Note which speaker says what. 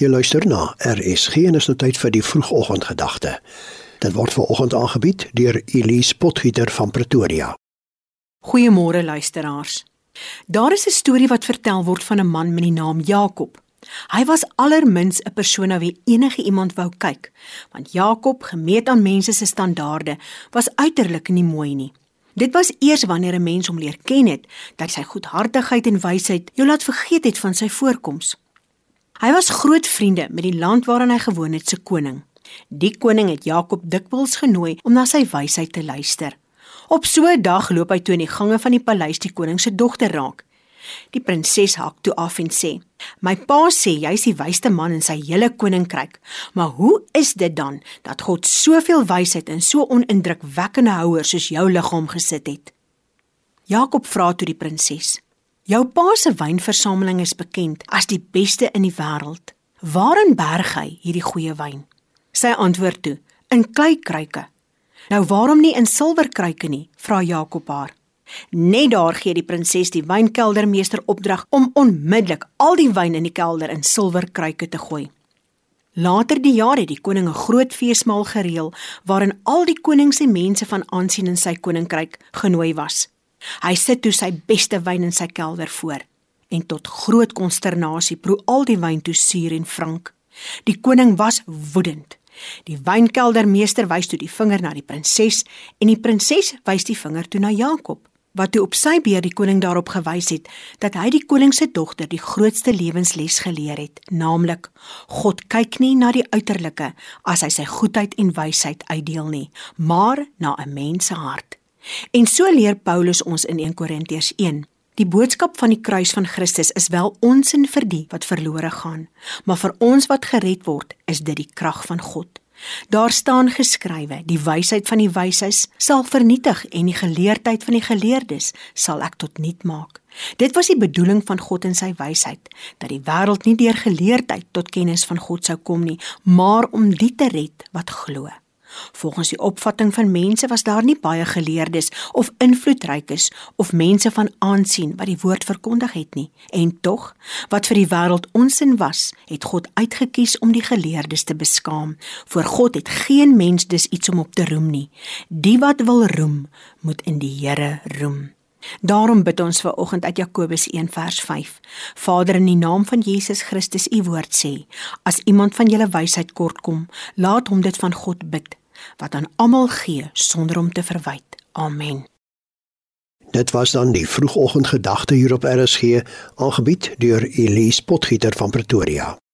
Speaker 1: Jy luister na RSG en is nou tyd vir die vroegoggendgedagte. Dit word veraloggend aangebied deur Elise Potgieter van Pretoria.
Speaker 2: Goeiemôre luisteraars. Daar is 'n storie wat vertel word van 'n man met die naam Jakob. Hy was allermins 'n persoon wie enige iemand wou kyk, want Jakob, gemeet aan mense se standaarde, was uiterlik nie mooi nie. Dit was eers wanneer 'n mens hom leer ken het, dat sy goedhartigheid en wysheid jou laat vergeet het van sy voorkoms. Hy was groot vriende met die land waarin hy gewoon het se koning. Die koning het Jakob dikwels genooi om na sy wysheid te luister. Op so 'n dag loop hy toe in die gange van die paleis die koning se dogter raak. Die prinses hak toe af en sê: "My pa sê jy's die wysste man in sy hele koninkryk, maar hoe is dit dan dat God soveel wysheid in so onindrukwekkende houer soos jou liggaam gesit het?" Jakob vra toe die prinses: Jou pa se wynversameling is bekend as die beste in die wêreld. Waarin berg hy hierdie goeie wyn? Sy antwoord toe: In kleikruike. Nou waarom nie in silwerkruike nie? vra Jakob haar. Net daar gee die prinses die wynkeldermeester opdrag om onmiddellik al die wyn in die kelder in silwerkruike te gooi. Later die jaar het die koning 'n groot feesmaal gereël waarin al die koning se mense van aansien in sy koninkryk genooi was. Hy sit toe sy beste wyn in sy kelder voor en tot groot konsternasie proe al die wyn toe suur en frank. Die koning was woedend. Die wynkeldermeester wys toe die vinger na die prinses en die prinses wys die vinger toe na Jakob wat toe op sy beurt die koning daarop gewys het dat hy die koning se dogter die grootste lewensles geleer het, naamlik God kyk nie na die uiterlike as hy sy goedheid en wysheid uitdeel nie, maar na 'n mens se hart. En so leer Paulus ons in 1 Korintiërs 1. Die boodskap van die kruis van Christus is wel onsin vir die wat verlore gaan, maar vir ons wat gered word, is dit die krag van God. Daar staan geskrywe: Die wysheid van die wyses sal vernietig en die geleerdheid van die geleerdes sal ek tot niet maak. Dit was die bedoeling van God in sy wysheid, dat die wêreld nie deur geleerdheid tot kennis van God sou kom nie, maar om die te red wat glo. Volgens die opvatting van mense was daar nie baie geleerdes of invloedrykes of mense van aansien wat die woord verkondig het nie. En tog, wat vir die wêreld onsin was, het God uitgekies om die geleerdes te beskaam. Voor God het geen mens dus iets om op te roem nie. Die wat wil roem, moet in die Here roem. Daarom bid ons ver oggend uit Jakobus 1 vers 5. Vader in die naam van Jesus Christus u woord sê, as iemand van julle wysheid kort kom, laat hom dit van God bid wat aan almal gee sonder om te verwyd. Amen.
Speaker 1: Dit was dan die vroegoggendgedagte hier op RSG, aangebied deur Elise Potgieter van Pretoria.